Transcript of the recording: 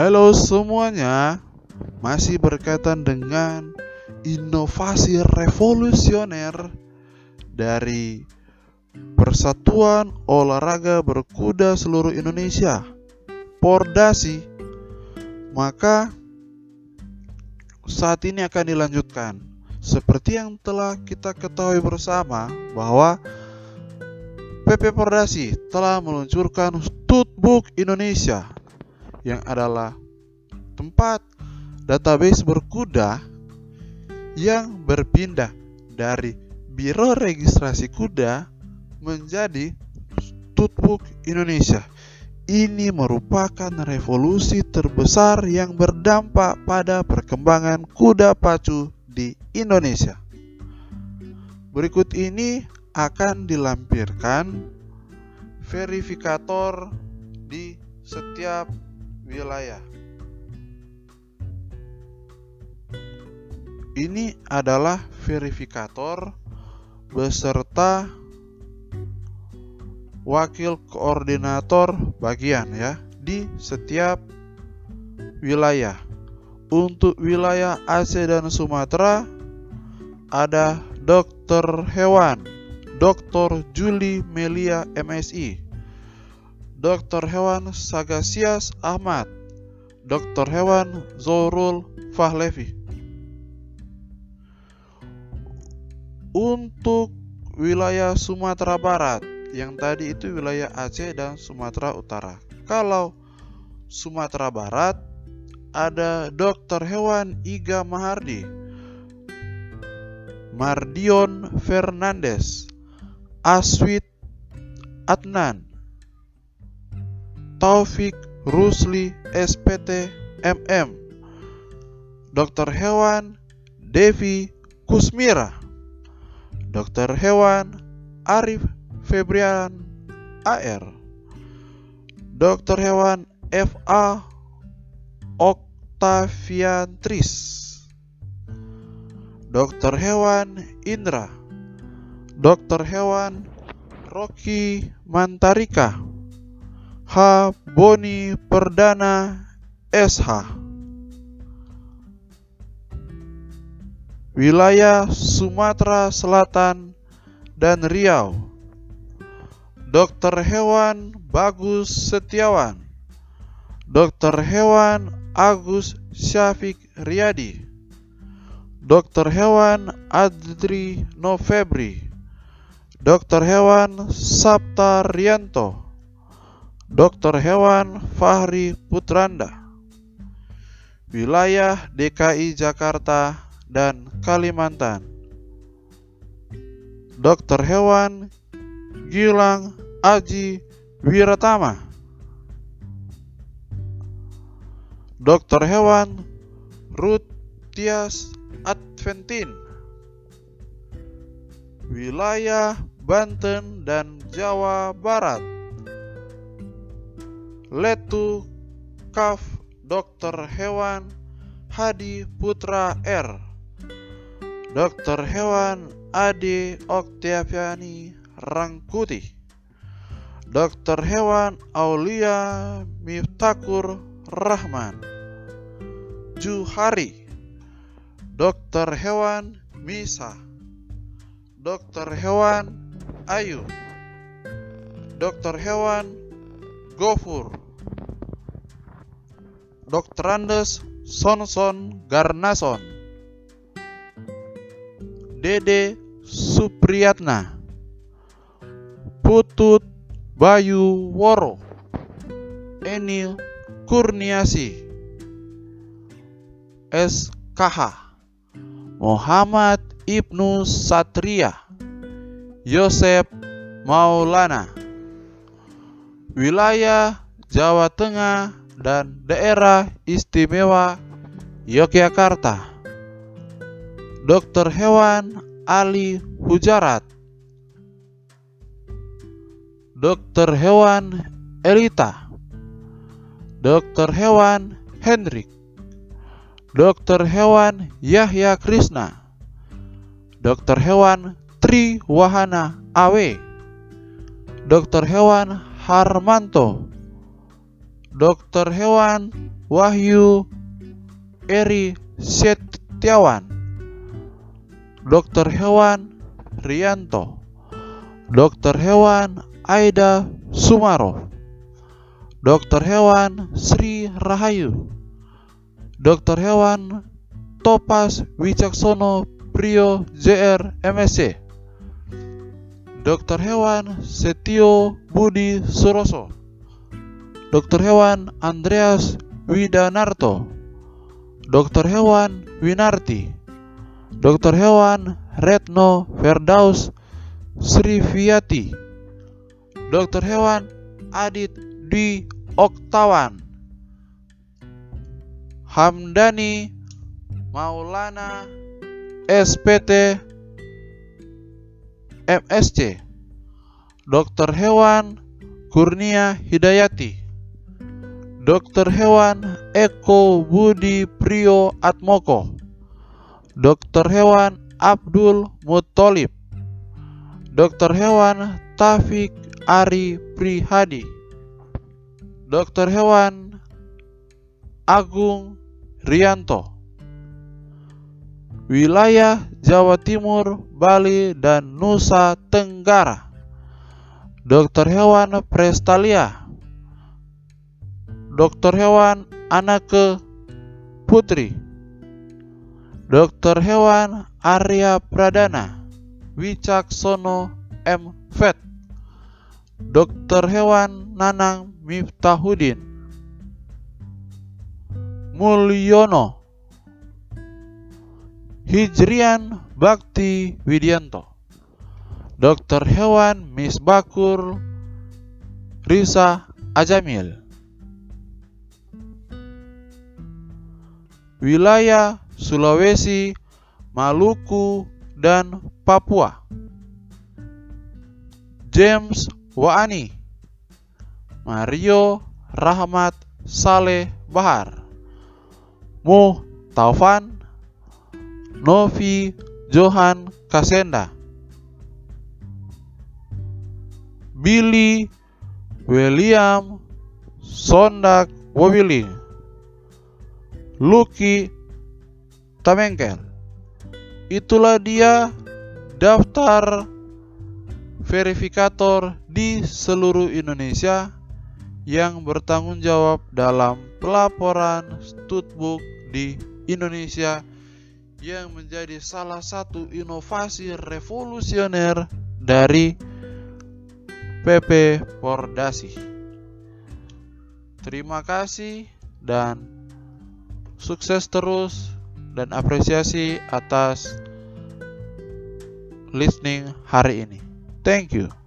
Halo semuanya, masih berkaitan dengan inovasi revolusioner dari Persatuan Olahraga Berkuda Seluruh Indonesia, Pordasi. Maka saat ini akan dilanjutkan. Seperti yang telah kita ketahui bersama bahwa PP Pordasi telah meluncurkan Studbook Indonesia yang adalah tempat database berkuda yang berpindah dari Biro Registrasi Kuda menjadi Tutbook Indonesia. Ini merupakan revolusi terbesar yang berdampak pada perkembangan kuda pacu di Indonesia. Berikut ini akan dilampirkan verifikator di setiap wilayah. Ini adalah verifikator beserta wakil koordinator bagian ya di setiap wilayah. Untuk wilayah Aceh dan Sumatera ada dokter hewan, Dr. Juli Melia MSI, Dokter Hewan Sagasias Ahmad, Dokter Hewan Zorul Fahlevi. Untuk wilayah Sumatera Barat, yang tadi itu wilayah Aceh dan Sumatera Utara. Kalau Sumatera Barat ada Dokter Hewan Iga Mahardi, Mardion Fernandes, Aswit Adnan, Taufik Rusli SPT MM Dokter Hewan Devi Kusmira. Dokter Hewan Arif Febrian AR Dokter Hewan FA Octaviantris Dokter Hewan Indra. Dokter Hewan Rocky Mantarika H. Boni Perdana SH Wilayah Sumatera Selatan dan Riau. Dokter Hewan Bagus Setiawan. Dokter Hewan Agus Syafiq Riyadi. Dokter Hewan Adri Novebri. Dokter Hewan Sabta Rianto Dokter Hewan Fahri Putranda. Wilayah DKI Jakarta dan Kalimantan. Dokter Hewan Gilang Aji Wiratama. Dokter Hewan Ruth Tias Adventin. Wilayah Banten dan Jawa Barat Letu Kaf Dokter Hewan Hadi Putra R. Dokter Hewan Ade Oktaviani Rangkuti. Dokter Hewan Aulia Miftakur Rahman. Juhari. Dokter Hewan Misa. Dokter Hewan Ayu. Dokter Hewan Gofur. Dr. Andes Sonson Garnason. Dede Supriyatna. Putut Bayu Woro. Enil Kurniasi. SKH Muhammad Ibnu Satria Yosep Maulana wilayah Jawa Tengah dan daerah istimewa Yogyakarta. Dokter hewan Ali Hujarat. Dokter hewan Elita. Dokter hewan Hendrik. Dokter hewan Yahya Krishna. Dokter hewan Tri Wahana Awe. Dokter hewan Harmanto Dokter hewan Wahyu Eri Setiawan Dokter Hewan Rianto Dokter Hewan Aida Sumaro Dokter Hewan Sri Rahayu Dokter Hewan Topas Wicaksono Prio JR MSC Dokter Hewan Setio Budi Suroso. Dokter Hewan Andreas Widanarto. Dokter Hewan Winarti. Dokter Hewan Retno Ferdaus Sriviati. Dokter Hewan Adit Dwi Oktawan. Hamdani Maulana SPT MSC Dokter Hewan Kurnia Hidayati. Dokter Hewan Eko Budi Prio Atmoko. Dokter Hewan Abdul Mutolib Dokter Hewan Taufik Ari Prihadi. Dokter Hewan Agung Rianto Wilayah Jawa Timur, Bali, dan Nusa Tenggara. Dokter Hewan Prestalia. Dokter hewan Anake Putri. Dokter hewan Arya Pradana. Wicaksono M. Vet Dokter hewan Nanang Miftahudin. Mulyono Hijrian Bakti Widianto. Dokter hewan Misbakur Risa Ajamil. Wilayah Sulawesi, Maluku, dan Papua. James Waani, Mario Rahmat Saleh Bahar, Muh Taufan, Novi Johan Kasenda, Billy William Sondak Wobiling, Lucky Tamengkel. Itulah dia daftar verifikator di seluruh Indonesia yang bertanggung jawab dalam pelaporan studbook di Indonesia yang menjadi salah satu inovasi revolusioner dari PP Pordasi. Terima kasih dan Sukses terus dan apresiasi atas listening hari ini. Thank you.